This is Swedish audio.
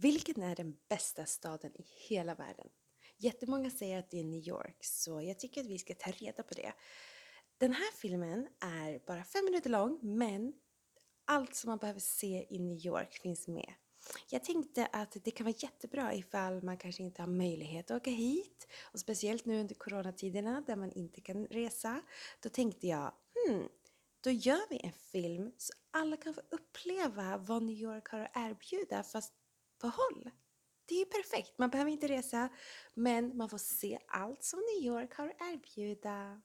Vilken är den bästa staden i hela världen? Jättemånga säger att det är New York, så jag tycker att vi ska ta reda på det. Den här filmen är bara fem minuter lång, men allt som man behöver se i New York finns med. Jag tänkte att det kan vara jättebra ifall man kanske inte har möjlighet att åka hit och speciellt nu under coronatiderna där man inte kan resa. Då tänkte jag, hmm, då gör vi en film så alla kan få uppleva vad New York har att erbjuda fast på håll. Det är ju perfekt, man behöver inte resa men man får se allt som New York har att erbjuda.